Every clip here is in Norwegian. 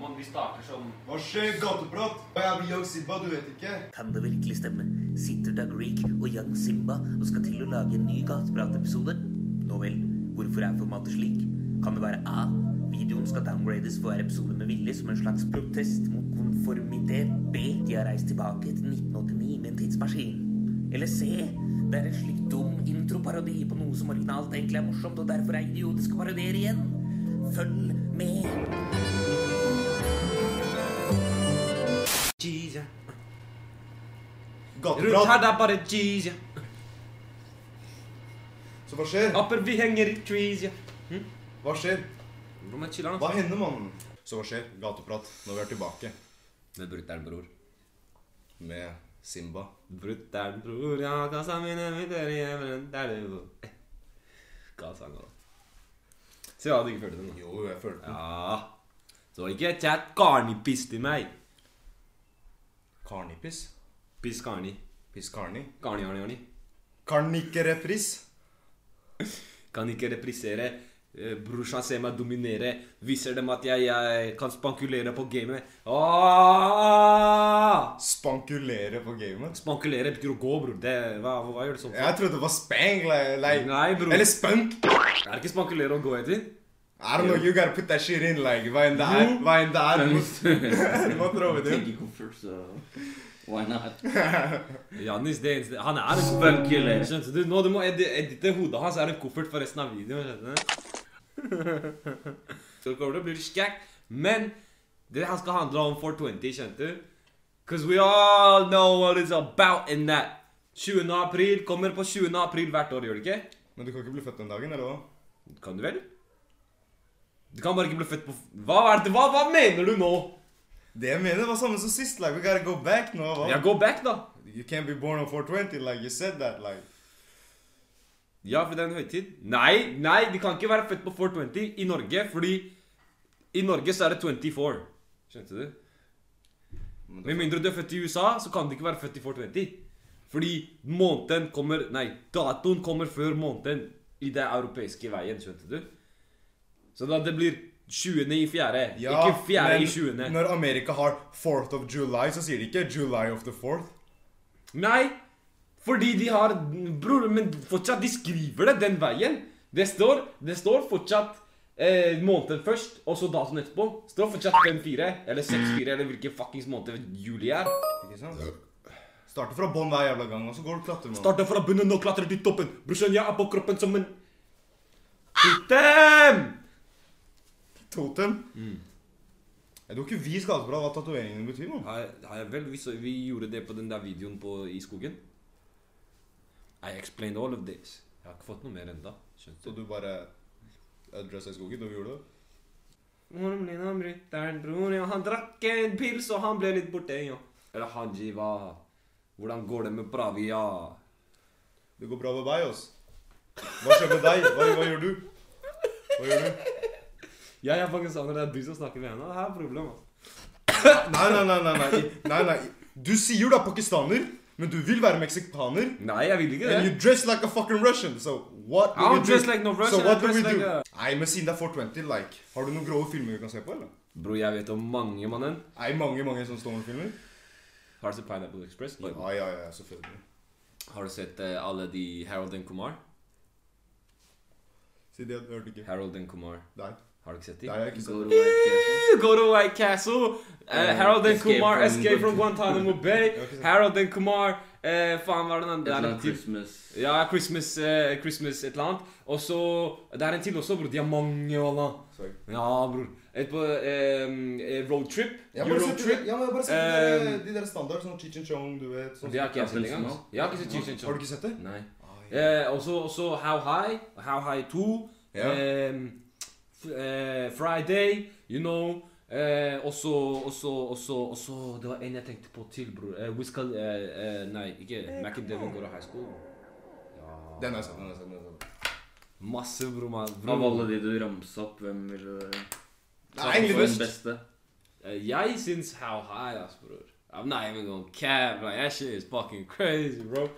Man, vi starter som Hva skjer, gateprat? Jeg blir Young Simba, du vet ikke? Kan det virkelig stemme? Sitter Doug Reek og Young Simba og skal til å lage en ny Gateprat-episode? Nå vel, hvorfor er formatet slik? Kan det være A. Videoen skal downgrades for hver episode med vilje som en slags protest mot konformitet. B. De har reist tilbake til 1989 med en tidsmaskin. Eller C. Det er en slik dum introparodi på noe som originalt egentlig er morsomt, og derfor er idiotisk å parodiere igjen. Følg med. Rundt Gateprat. her, det er bare G's, ja. Så hva skjer? Apper, vi henger i trees, ja. Hva skjer? Rommet men altså. Hva hender, mannen? Så hva skjer? Gateprat. Når vi er tilbake Med er brutter'n, bror. med Simba. Brutter'n, bror, ja, kassa mine vinter i hjemmen, der du bor. Hva sang da? Se hva du ikke følte den. da. Jo, jeg følte den. Ja. Så ikke chat Karni-piss til meg. Karnipiss? Piss Karni. Piss Karni? Karni, Arni, Arni. repris. Kan ikke reprisere. Eh, Brorsan ser meg dominere. Viser dem at jeg, jeg kan spankulere på gamet. Åh! Spankulere på gamet? Spankulere betyr å gå, bror. Det, hva, hva gjør det sånn? Jeg trodde det var spang, like, like Nei, bror. Eller spunk. Er det ikke spankulere å gå etter? I don't know, you gotta put that shit in, like, hva enn det er. Hva enn det er. Du må- Du må trå det så why not? Janis, det eneste Han er en Spankulere. Skjønte du? Nå du må edi- edite hodet hans. er en koffert for resten av videoen. skjønte du? Så kommer det å bli skækk. Men det her skal handle om 420, skjønte du? Cause we all know what it's about in that. 20. april kommer på 20. april hvert år, gjør det ikke? Men du kan ikke bli født den dagen, eller hva? Kan du vel? Du kan bare ikke bli født på Hva, er det, hva, hva mener du nå? Det jeg mener var samme som sist, like, we gotta go back nå, hva? Ja, go back, da. You can't be born on 420, like, you said that, like. Ja, for det er en høytid. Nei, nei, de kan ikke være født på 420 i Norge, fordi i Norge så er det 24. Skjønte du? Med mindre du er født i USA, så kan du ikke være født i 420. Fordi måneden kommer Nei, datoen kommer før måneden i det europeiske veien, skjønte du? Så da det blir 20. i fjerde, ikke fjerde i 20. når Amerika har 4th of July, så sier de ikke July of the 4th. Nei, fordi de har Bror, men fortsatt, de skriver det den veien. Det står, det står fortsatt eh, måneden først, og så datoen etterpå. Det står fortsatt 5-4, eller 6-4, eller hvilken fuckings måned juli er. Ikke sant? Starter fra bånn hver jævla gang, og så går du og klatrer nå. Starter fra bunnen og klatrer til toppen. Brorsan, jeg er på kroppen som en Totem! Mm. Jeg tror ikke vi skal bra hva tatoveringene betyr, mann. Har, har jeg vel, vi, så- vi gjorde det på den der videoen på, i skogen. I explained all of this. Jeg har ikke fått noe mer enda. Skjønte Så du? bare adressa i skogen, da vi gjorde det? Moren min han brutter'n, bror? Ja, han drakk en pils, og han ble litt borte, ja. Eller Haji, hva? Hvordan går det med Pravia? ja? Det går bra med meg, ass. Hva skjer med deg? Hva, hva gjør du? Hva gjør du? Ja, jeg er pakistaner, det er du som snakker med henne. Det er problem, altså. Nei, nei, nei, nei, nei. nei, nei. Du sier du er pakistaner, men du vil være meksikaner. Nei, jeg vil ikke And you dress like a fucking Russian, so what do I we don't do? dress like no Russian, So what I do we dress do? like Nei, men siden det er 420, like, har du noen grove filmer vi kan se på, eller? Bro, jeg vet om mange, mannen. Nei, mange, mange sånne Stone-filmer. Har du sett Pineapple Express? Ja, ja, ja, selvfølgelig. Har du sett eh, alle de Harold and Kumar? Si det, jeg hørte ikke. Harold and Kumar. Nei, Har du ikke sett dem? Go to White Castle. Uh, Harold and Escape Kumar from Escape from Guantanamo. Guantanamo Bay. Harold and Kumar uh, Faen, hva er den der? Christmas. Ja, Christmas, uh, Christmas et eller annet. Og så Det er en til også, bror. De har mange, walla. Ja, bror. Et på eh, roadtrip. Eurotrip. ja, men jeg bare sett de, Um, de der standard, sånn Cheech and Chong, du vet. Sånn, Det har ikke jeg sett engang. altså. Jeg har ikke sett Cheech and Har du ikke sett det? Nei. Ah, ja. Eh, også, også How High. How High 2. Ja. ehm, eh, Friday, you know. Eh, også, også, også, også Det var en jeg tenkte på til, bror. Eh, Wiz Khal- eh, eh, nei, ikke Mac and Devin går av high school. Ja. Den jeg sett, den jeg sett. Den har jeg. Masse, bror. man. Av alle de du ramsa opp, hvem vil du ta for den beste? Eh, jeg syns How High, ass, bror. I'm not even gonna cap. Like, that shit is fucking crazy, bro.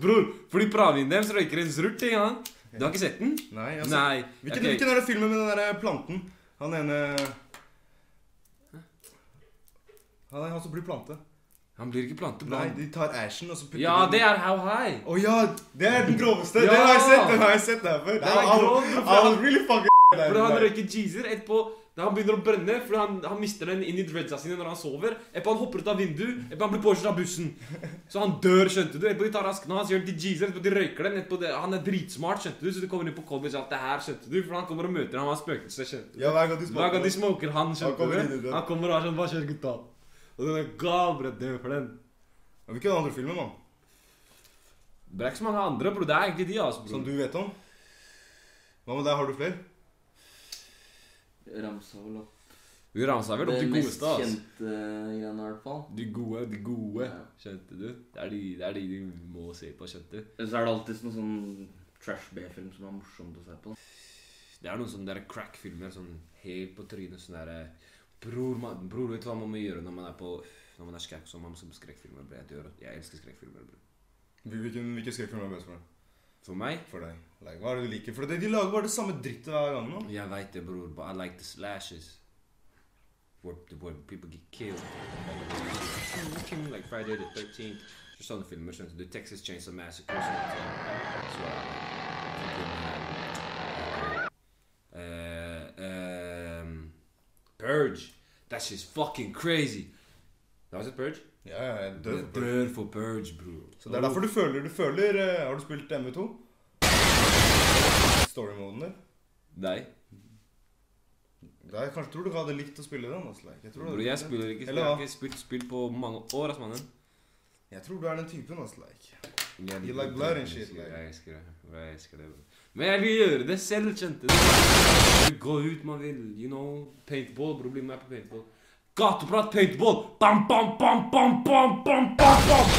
Bror, fordi Pravin deres røyker en zrurt, ikke sant? Du har ikke sett den? Nei, sett. Nei. Hvilken, okay. hvilken er det filmen med den der planten? Han ene Han er han som blir plante. Han blir ikke plantebra. Nei, de tar ashen og så putter Ja, de det er how high. Å ja! Det er den groveste! Ja! Den har jeg sett! Den har jeg sett der før. Den er grov, I was really fucking Fordi han røyker cheeser. Etterpå da han begynner å brenne fordi han, han mister den inn i dreadsa sine når han sover. Etterpå han hopper ut av vinduet. Etterpå han blir påkjørt av bussen. Så han dør, skjønte du. Etterpå de tar raskene hans, gjør den til cheeser. Etterpå de røyker den. Etterpå det, han er dritsmart, skjønte du. Så du kommer inn på college alt det her, skjønte du. For han kommer og møter ham, han spøkelse, skjønte du. Ja, hver gang de gang de smoker han, Han skjønte du. Han kommer og har sånn Hva skjer, gutta? Og den er gal, bror. Død for den. Hvilken andre film, mann? Det er ikke så mange andre, bror. Det er egentlig de, altså, bror. Som du vet om? Hva med deg? Har du flere? Ramsa vel opp Du ramsa vel opp det de mest godeste, altså. kjente greiene, i hvert fall. De gode, de gode. Ja. Skjønte du? Det er de, det er de du må se på, skjønte du? Så er det alltid noen sånn trash B-film som er morsomt å se på. Det er noen sånne crack-filmer sånn helt på trynet. Sånn der bror, man, bror, vet du hva man må gjøre når man er på Når man er skrekk, så man må se på skrekkfilmer. Jeg, elsker skrekkfilmer. Hvilken, hvilken skrekkfilm er best for deg? For meg For deg? Like, hva er det du liker? For det, de lager bare det samme drittet hver gang nå. Jeg veit det, bror, but I like the slashes. Where, the where people get killed. Like Friday the 13th. Så Sånne filmer, skjønte du. Texas Chainsaw Massacre. sånt, Så uh, um, Purge. That shit's fucking crazy. That was sett Purge? Ja, ja, jeg dør for Purge. dør for Purge, bro. Så det er derfor du føler Du føler eh, Har du spilt MV2? Story-moden der? Nei. Det er, kanskje tror du hadde likt å spille den. Altså. Jeg, tror du hadde jeg likt det. spiller ikke Eller Jeg har hva? ikke spilt spill på mange år, ass, mannen. Jeg tror du er den typen. Altså, like. Jeg You like blood and shit, like. Jeg elsker det. bro, Jeg elsker det. bro. Men jeg vil gjøre det selv, kjente. Du Gå ut, man vil. You know, paintball, bro. Bli med på paintball. Gateprat, paintball! Bam, bam, bam, bam, bam, bam, bam, bam!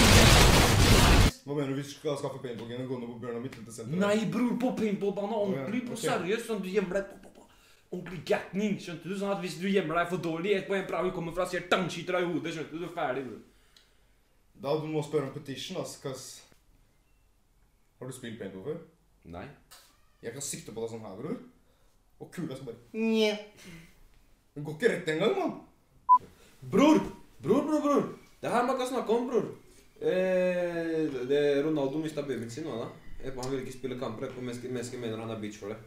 Hva mener du? Vi skal skaffe paintball-gen og gå ned på Bjørnar Midtlytte-senteret? Nei, bror, på paintballbane. Ordentlig, på. Seriøst. Sånn du gjemmer deg på, på, på. Ordentlig gatning, skjønte du? Sånn at hvis du gjemmer deg for dårlig, et på en pravi kommer fra, sier dang, skyter deg i hodet, skjønte du? Du er ferdig, bror. Da du må spørre om petition, ass. kass. Har du spilt paintball før? Nei. Jeg kan sikte på deg sånn her, bror. Og kula skal bare Nje. Den går ikke rett engang, mann. Bror! Bror, bror, bror. Det her man kan snakke om, bror. Eh, det Ronaldo mista babyen sin nå, da. Han vil ikke spille kamper. Mennesker, mennesker mener han er bitch for det.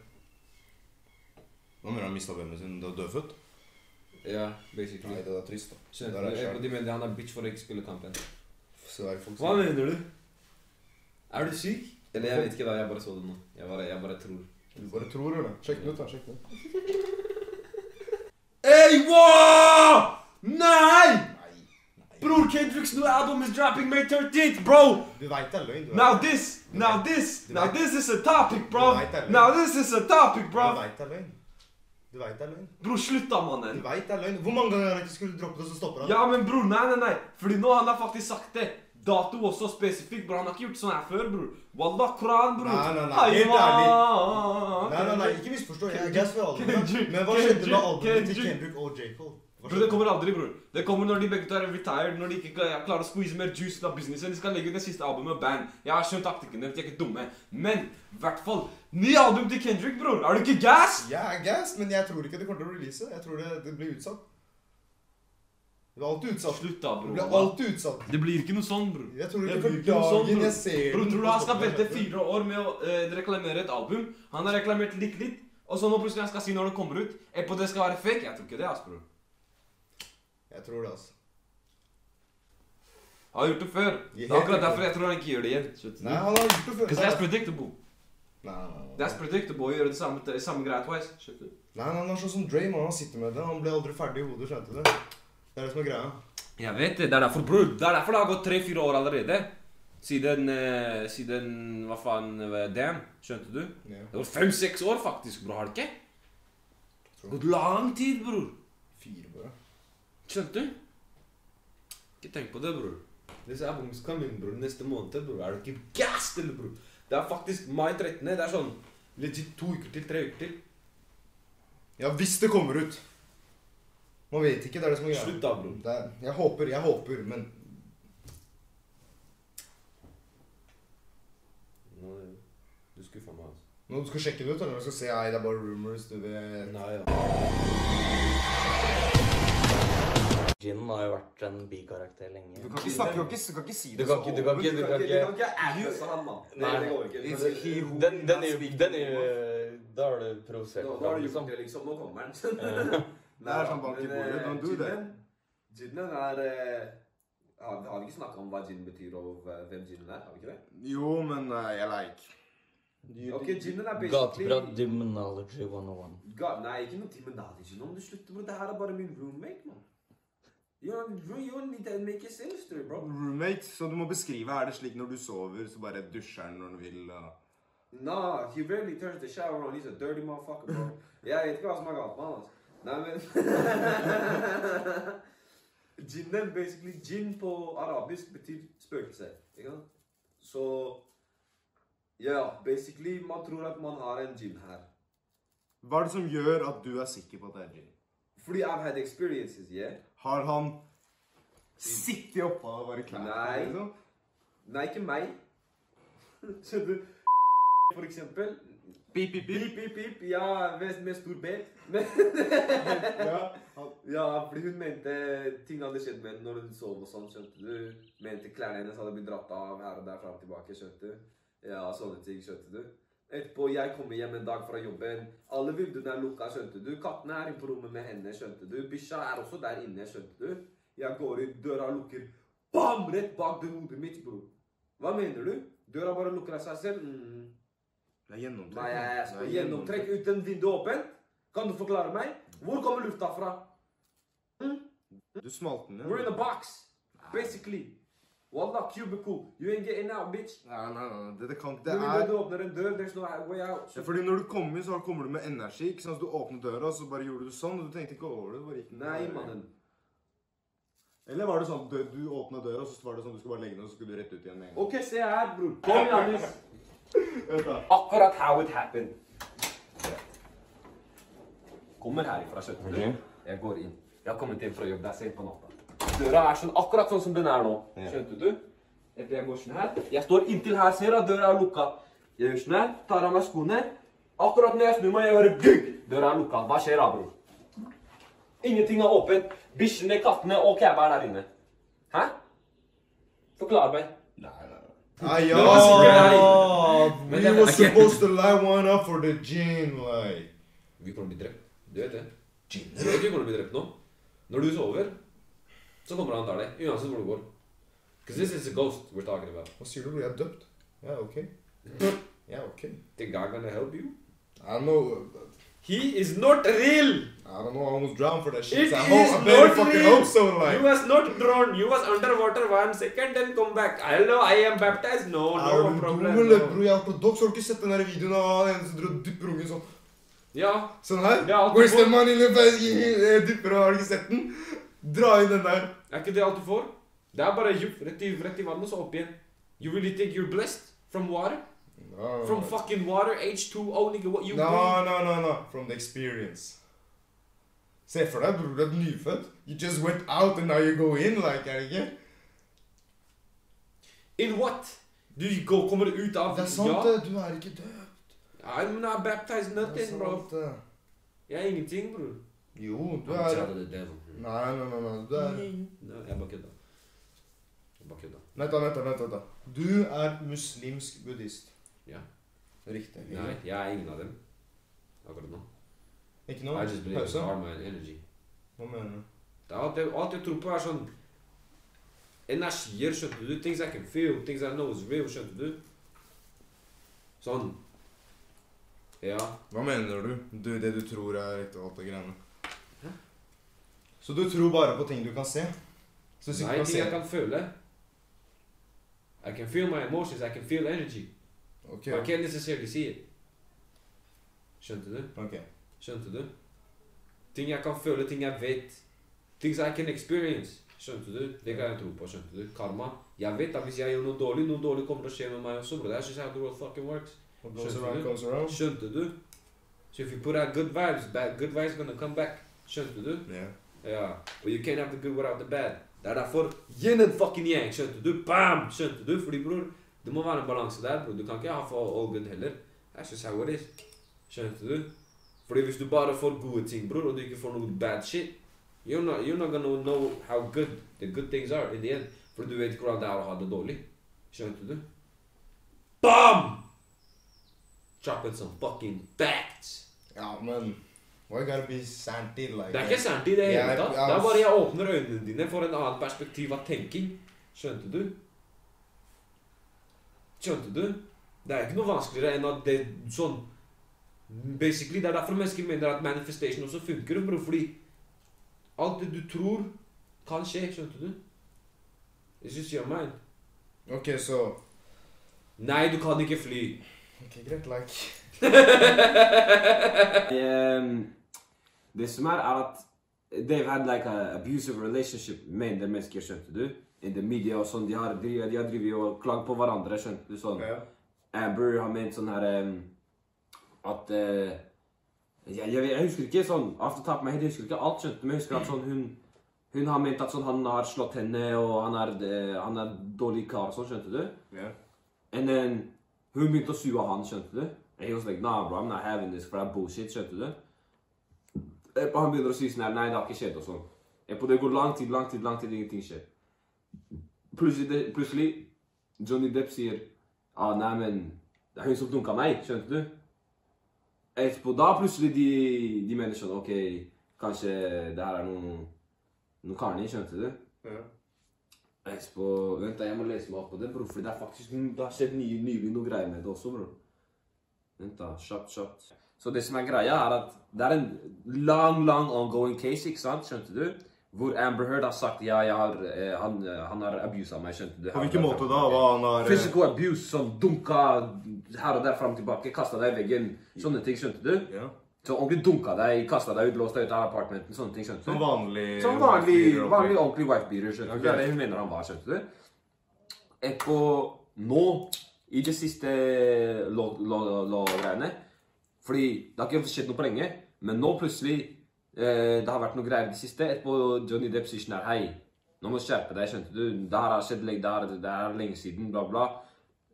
Hva mener han mista babyen sin? Du er dødfødt? Ja, basically. Nei, det er trist, da. Skjønner du? er skjær. de mener han er bitch for å ikke spille kampen. Hva mener du? Er du syk? Eller jeg vet ikke, da. Jeg bare så det nå. Jeg bare, jeg bare tror. Du bare tror eller? Sjekk den ut, da. Sjekk den ut. Hey, wow! Nei! Bror, Kendricks new album is dropping May 13th, bro! Du veit det er løgn. Now vet. this, now this, now this is a topic, bro! Vet. Now this is a topic, Du vet det er løgn. Du veit det er løgn. Bror, slutt da, mannen. Du vet det er løgn. Hvor mange ganger har han ikke skulle droppe det, så stopper han? Ja, men bror, nei, nei, nei. Fordi nå han har faktisk sagt det. Dato også spesifikt, bror. Han har ikke gjort sånn her før, bror. Wallah, Koran, bror. Nei, nei, nei, helt ærlig. Nei, nei, nei, ikke misforstå. Jeg er gass for alle. Men hva skjedde med albumet til. Kendrick og J. Cole? Bror, det kommer aldri, bror. Det kommer når de begge to er retired, når de ikke klarer å squeeze mer juice ut av businessen. De skal legge ut det siste albumet, band. Jeg har skjønt taktikken deres, de er ikke dumme. Men, i hvert fall, ny album til Kendrick, bror. Er du ikke gass? Jeg er gass, men jeg tror ikke det kommer til å release. Jeg tror det, det blir utsatt. Det blir alltid utsatt. Slutt da, Det blir alltid utsatt. Det blir ikke noe sånn, bror. Jeg tror Det ikke blir for noe sånn, bro. bror. jeg ser Bror, tror du han skal vente fire år med å eh, reklamere et album? Han har reklamert litt, litt. Og så nå plutselig han skal si når det kommer ut. Etterpå det skal være fake. Jeg tror ikke det, ass, bror. Jeg tror det, altså. Han har gjort det før. Det er akkurat derfor jeg tror han ikke gjør det igjen. Nei, han har gjort det før. Because that's predictable. Nei, nei, nei. That's predictable å gjøre det samme, det samme greia twice. skjønner du? Nei, nei, han er sånn som Dre, man. Han sitter med det. Han blir aldri ferdig i hodet, skjønte du det? Er det som er greia. Jeg vet det. Det er derfor, bror. Det er derfor det har gått tre-fire år allerede. Siden uh, Siden Hva faen eh, Damn. Skjønte du? Ja. Det var fem-seks år, faktisk, bror. Har det ikke? Gått lang tid, bror. Fire, bare. Skjønte du? Ikke tenk på det, bror. Disse albums coming, bror. Neste måned, bror. Er du ikke gassed, eller, bror? Det er faktisk mai 13. Det er sånn legit to uker til, tre uker til. Ja, hvis det kommer ut. Man vet ikke, det er det som er greia. Slutt da, bror. Det er, jeg håper, jeg håper, men Du skuffa meg, altså. Nå, du skal sjekke det ut, eller du skal se Nei, det er bare rumors, du vet Nei, ja. Ginen har jo vært en bikarakter lenge. Du kan ikke snakke, du kan ikke, du kan ikke si Du det kan så ikke, du kan ikke, du kan ikke ikke asse han, da. Nei. det går ikke. Den, den, Den, den den er jo. Da har du provosert Nå, nå har du liksom. gjort det, liksom. Nå kommer den. Det er sånn bank i bordet, don't do that. Ginen er eh, har, har vi ikke snakka om hva gin betyr og eh, hvem ginen er? Har vi ikke det? Jo, men uh, jeg like. Ok, ginen er Gateprat basically Demonology 101. Ga, Nei, ikke noe Demonology Nå må du slutte, bro. Det her er bare min roommate, mann. You don't, you need to make it sinister, bro. Roommate, så du må beskrive er det slik når du sover, så bare dusjer han når han vil. Uh... Nah, he rarely turns the shower on. He's a dirty motherfucker, bro. Jeg vet ikke hva som er galt med han, altså. Nei, men Jinnen, basically, jinn på arabisk betyr spøkelse. Ikke sant? Så Ja, basically, man tror at man har en jinn her. Hva er det som gjør at du er sikker på at det er Jin? Fordi I've had experiences, yeah? Har han sittet oppå og bare klart Nei. Liksom? Nei, ikke meg. Skjønner du? For eksempel. Pip, pip, pip. Pip, pip. Ja, med, med stor B. Men Ja, Ja, fordi hun mente ting hadde skjedd med henne når hun sov og sånn, skjønte du. Mente klærne hennes hadde blitt dratt av her og der fram og tilbake, skjønte du. Ja, sånne ting, skjønte du. Etterpå, jeg kommer hjem en dag fra jobben. Alle vinduene er lukka, skjønte du. Kattene er inne på rommet med henne, skjønte du. Bikkja er også der inne, skjønte du. Jeg går inn, døra lukker. Bam! Rett bak det hodet mitt, bror. Hva mener du? Døra bare lukker av seg selv? Mm. det er gjennomtrekk. Nei, jeg er skal gjennomtrekk uten vinduet åpent. Kan du forklare meg? Hvor kommer lufta fra? Du smalt den, We're in a box, basically. Wallah, cubicle. You ain't getting out, bitch. Nei, nei, nei, det, det kan ikke Det er... Du åpner en dør, there's no way out. ja, fordi når du kommer, så kommer du med energi. ikke sant? Så du åpner døra, så bare gjorde du sånn, og du tenkte ikke over det. du bare gikk Nei, mannen. Eller var det sånn at du, du åpna døra, så var det sånn du skulle bare legge ned, og så skulle du rett ut igjen med en gang? Ok, se her, bror. Kom, Janis. Akkurat how it happened. Kommer herifra, skjønner du. Jeg går inn. Jeg har kommet hjem fra jobb, det er sent på natta. Døra er sånn, akkurat sånn som den er nå. Skjønte du? Etter jeg går sånn her. Jeg står inntil her, ser at døra er lukka. Jeg gjør sånn her, tar av meg skoene. Akkurat når jeg snur meg, jeg hører gugg! Døra er lukka. Hva skjer da, bror? Ingenting er åpent. Bikkjene, kattene og kæba er der inne. Hæ? Forklar meg. Nei, nei. Jeg? Men We were supposed to light one up for the gin, like. Vi kommer til å bli drept. Du vet det. Du vet vi kommer til å bli drept nå. Når du sover, så kommer han og tar deg. Uansett hvor du går. Because this is a ghost we're talking about. Hva sier du, bror? Jeg er døpt. Ja, ok. Ja, ok. The God gonna help you? I don't know. He is not real! I don't know. I almost drowned for that shit. It I, is hope, I not fucking real. hope so, You was not drowned. You was underwater one second and come back. I don't know, I am baptized. No, Er no du problem. eller, No. bro, Jeg er ortodoks. Har du ikke sett den der videoen av en som dro dypper ungen sånn? Ja, Sånn her? Ja, er Where's the money the basket? Dypper har du ikke sett den? Dra inn den der. er ikke det alt du får? Det er bare jup, rett i, rett i vannet, så opp igjen. You really think you're blessed from water? No, From fucking water, H2O, nigga, what you no, breathe? no, no, no. From the experience. Se for deg, bror, er nyfødt. You just went out and now you go in, like, er det ikke? In what? Du går, kommer ut av Det er sant, ja. det. Du er ikke død. I'm not baptized nothing, bro. det. Jeg er ingenting, bror. Jo, du er. Nei, nei, nei, nei. Du er Nei, jeg bare kødda. Jeg bare kødda. Vent, da, vent, da, vent, da. Du er muslimsk buddhist. Ja. Riktig. Nei, jeg er ingen av dem. Akkurat nå. Ikke noe? I just believe in Pause? karma and energy. Hva mener du? Det er alt jeg, alt jeg tror på, er sånn Energier, skjønte du? Things I can feel, things I know is real, skjønte du? Sånn. Ja. Hva mener du? du? Det du tror er riktig og alt det greiene. Så du tror bare på ting du kan se? Så hvis du Nei, kan ting se jeg kan føle. I can feel my emotions, I can feel energy. Okay. I can't necessarily see it. Skjønte du? Okay. Skjønte du? Ting jeg kan føle, ting jeg vet. Things I can experience. Skjønte du? Det kan jeg tro på. skjønte du? Karma. Jeg vet at hvis jeg gjør noe dårlig, noe dårlig kommer til å skje med meg også. bro. That's just how the world fucking works. Skjønte du? Skjønte du? So if you put out good vibes, bad, good vibes gonna come back. Skjønte du? Ja. Ja. But you can't have the good without the bad. Det er derfor yin and fucking yang. Skjønte du? Bam! Skjønte du? Fordi, bror, det må være en balanse der, bror. Du kan ikke ha for all good heller. That's just how it is. Skjønte du? Fordi hvis du bare får gode ting, bror, og du ikke får noe bad shit, You're not, you're not gonna know how good the good things are in the end. For du vet hvordan det er å ha det dårlig. Skjønte du? BAM! Dropping some fucking facts. Ja, men Why gotta be santy like Det er ikke santy i det hele tatt. Det er bare jeg åpner øynene dine for en annen perspektiv av tenking. Skjønte du? Skjønte du? Det er ikke noe vanskeligere enn at det sånn Basically, Det er derfor mennesker mener at manifestation også funker, bro. Fordi alt det du tror, kan skje. Skjønte du? It's just your mind. Ok, så Nei, du kan ikke fly. Ok, greit, like. Um, det som er, er at they've had like a abusive relationship med en mennesker, skjønte du? In the media og sånn. De har, de, de har drevet og klagd på hverandre, skjønte du? Sånn. Ja. Amber har ment sånn her um, At uh, jeg, jeg, jeg husker ikke sånn after the top of jeg husker ikke alt, skjønte du? Men jeg husker at sånn hun Hun har ment at sånn han har slått henne, og han er, uh, han er dårlig kar sånn, skjønte du? Yeah. And then hun begynte å sue han, skjønte du? And he was like, nah bro, I'm not having this, for det er bullshit, skjønte du? Etterpå han begynner å si sånn her, nei, det har ikke skjedd og sånn. Epa, det går lang tid, lang tid, lang tid, ingenting skjer. Plutselig, plutselig Johnny Depp sier, ah, nei, men det er hun som dunka meg, skjønte du? Etterpå da plutselig de, de mener sånn, ok, kanskje det her er noen, noen karni, skjønte du? Ja. Etterpå, vent da, jeg må lese meg opp på det, bro, for det er faktisk, det har skjedd nye, nylig noe greier med det også, bro. Vent da, kjapt, kjapt. Så det som er greia er at det er en lang, lang ongoing case, ikke sant, skjønte du? Hvor Amber Heard har sagt, ja, har, eh, han, eh, han har abuset meg, skjønte du? På hvilken måte da? Hva han har eh, Physical abuse, sånn dunka her og der, frem og tilbake, kastet deg i veggen, sånne ting, skjønte du? Ja. Så ordentlig dunka deg, kastet deg ut, låst deg ut av apartmenten, sånne ting, skjønte du? Som vanlig Som vanlig, vanlig ordentlig wife-beater, skjønte okay. du? Det er det hun mener han var, skjønte du? Etterpå, nå, i det siste lov-greiene, fordi det har ikke skjedd noe på lenge, men nå plutselig, eh, det har vært noe greier i det siste, etterpå Johnny Depp sier sånn hei, nå må du skjerpe deg, skjønte du? Det her har skjedd det her, det her er lenge siden, bla bla.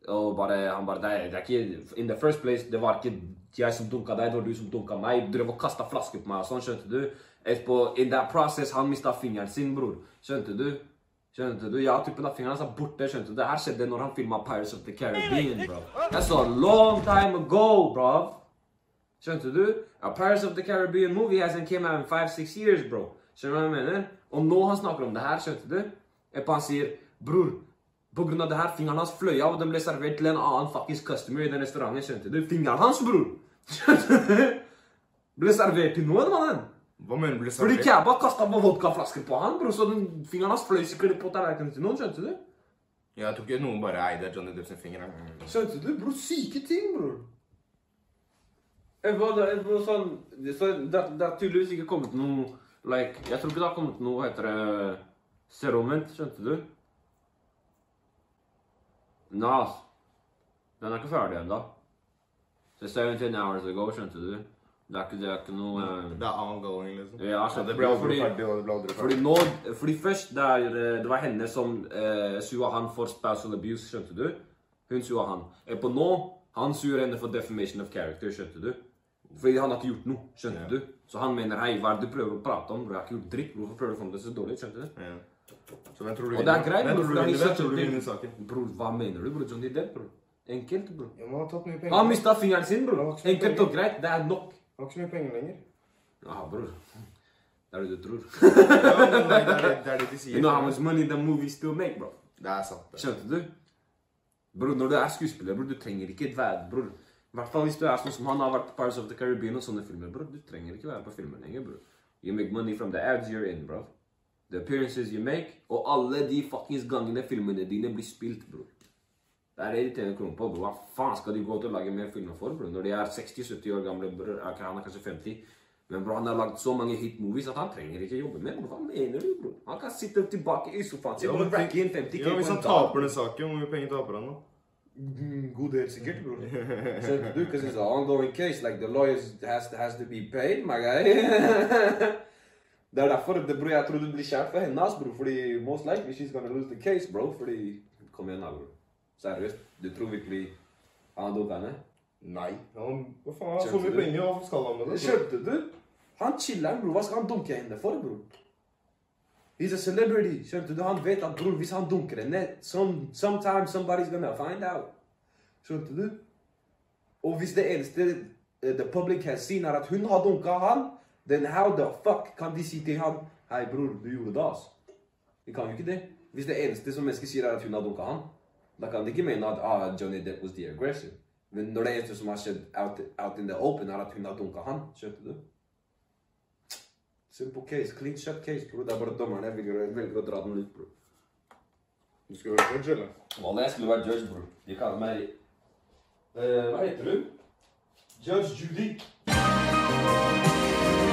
Og bare, han bare, det det er ikke, in the first place, det var ikke jeg som dunka deg, det var du som dunka meg. Du drev og kasta flasker på meg og sånn, skjønte du? Etterpå, in that process, han mistet fingeren sin, bror. Skjønte du? Skjønte du? Ja, tuppen av fingeren hans er borte, skjønte du? Det her skjedde når han filmet Pirates of the Caribbean, bro. That's a long time ago, bro. Skjønte du? A Pirates of the Caribbean movie hasn't came out in five, six years, bro. Skjønner du hva jeg mener? Og nå han snakker om det her, skjønte du? Epa han sier, bror, på grunn av det her, fingeren hans fløy av, og den ble servert til en annen fuckings customer i den restauranten, skjønte du? Fingeren hans, bror! Skjønte du? Ble servert til noen, mannen. Hva mener du Fordi servert? Kaba kastet på vodkaflasker på han, bror, så den fingeren hans fløy sikkert på tallerkenen til noen, skjønte du? Jeg tror ikke noen bare eide Johnny Depp sin finger. Skjønte du? Bror, syke ting, bror. Jeg var, jeg var sånn, så det, det har tydeligvis ikke kommet noe, like, jeg tror ikke det har kommet noe, heter det, settlement, skjønte du? Nas, den er ikke ferdig er 17 hours ago, skjønte du? Det er ikke, det er ikke noe... eh, Det er ongoing, liksom. Ja, skjønte det ble aldri Fordi- ferdig, og det ble aldri Fordi nå, fordi først der, eh, det var henne som eh, sua han for spousal abuse, skjønte du? Hun sua han. Eh, På nå, han suer henne for defamation of character, skjønte du? Fordi han har ikke gjort noe, skjønte Ja. du? Så han mener, hei, hva er det du prøver å prate om? Bro, jeg har ikke gjort dritt, hvorfor prøver du å få det så dårlig, skjønte du? Ja. Så hvem tror du Og det er greit, Hvem bror, tror du vinner? er tror du vinner saken? Bror, hva mener du, bror? Johnny Depp, bror? Enkelt, bror. Ja, han har tatt mye penger. Han mistet fingeren sin, bror. Enkelt penger. og greit, det er nok. Han har ikke så mye penger lenger. Ja, bror. Det er det du tror. Ja, det, er det, de sier. You know how much money the movie still make, bro? Det er sant. Skjønte du? Bror, når du er skuespiller, bror, du trenger ikke et vær, bror. I hvert fall hvis du er sånn som han har vært på Pirates of the Caribbean og sånne filmer, bror. Du trenger ikke være på filmer lenger, bror. You make money from the ads you're in, bro. The appearances you make, og alle de fuckings gangene filmene dine blir spilt, bror. Det er det de tjener kroner på, bror. Hva faen skal de gå til å lage mer filmer for, bror? Når de er 60-70 år gamle, bror. Ok, Han er kanskje 50. Men bror, han har lagd så mange hit-movies at han trenger ikke jobbe mer, bror. Hva mener du, bror? Han kan sitte tilbake i sofaen sin og racke inn 50 Ja, hvis han taper den saken, hvor mye penger taper han da? Mm, God del sikkert, bro. Skjønte du? Because it's an ongoing case. Like, the lawyers has, has to be paid, my guy. det er derfor, det, bro, jeg tror du blir kjært for hennes, bro. Fordi most likely she's gonna lose the case, bro. Fordi, kom igjen da, bro. Seriøst. Du tror virkelig han dunka henne? Nei. Han, hva faen, han har så mye penger, hva skal han med det? Skjønte du? Han chiller'n, bro. Hva skal han dunke henne for, bro? He's a celebrity. Skjønte du? Han vet at bror, hvis han dunker henne some, Sometimes somebody's gonna find out. Skjønte du? Og hvis det eneste eh, the public has seen er at hun har dunka han, then how the fuck kan de si til han Hei, bror, du gjorde det, ass. De kan jo ikke det. Hvis det eneste som mennesker sier, er at hun har dunka han, da kan de ikke mene at ah, Johnny Depp was the aggressor. Men når det eneste som har skjedd out, out in the open, er at hun har dunka han, skjønte du? Simple case. Clean shut case, bro. Det er bare dommerne velger, velger å dra den ut, bro. Du skal være judge, eller? Wallah, jeg skulle vært judge, bro. De kaller meg uh, Hva heter du? Judge Judy. Hva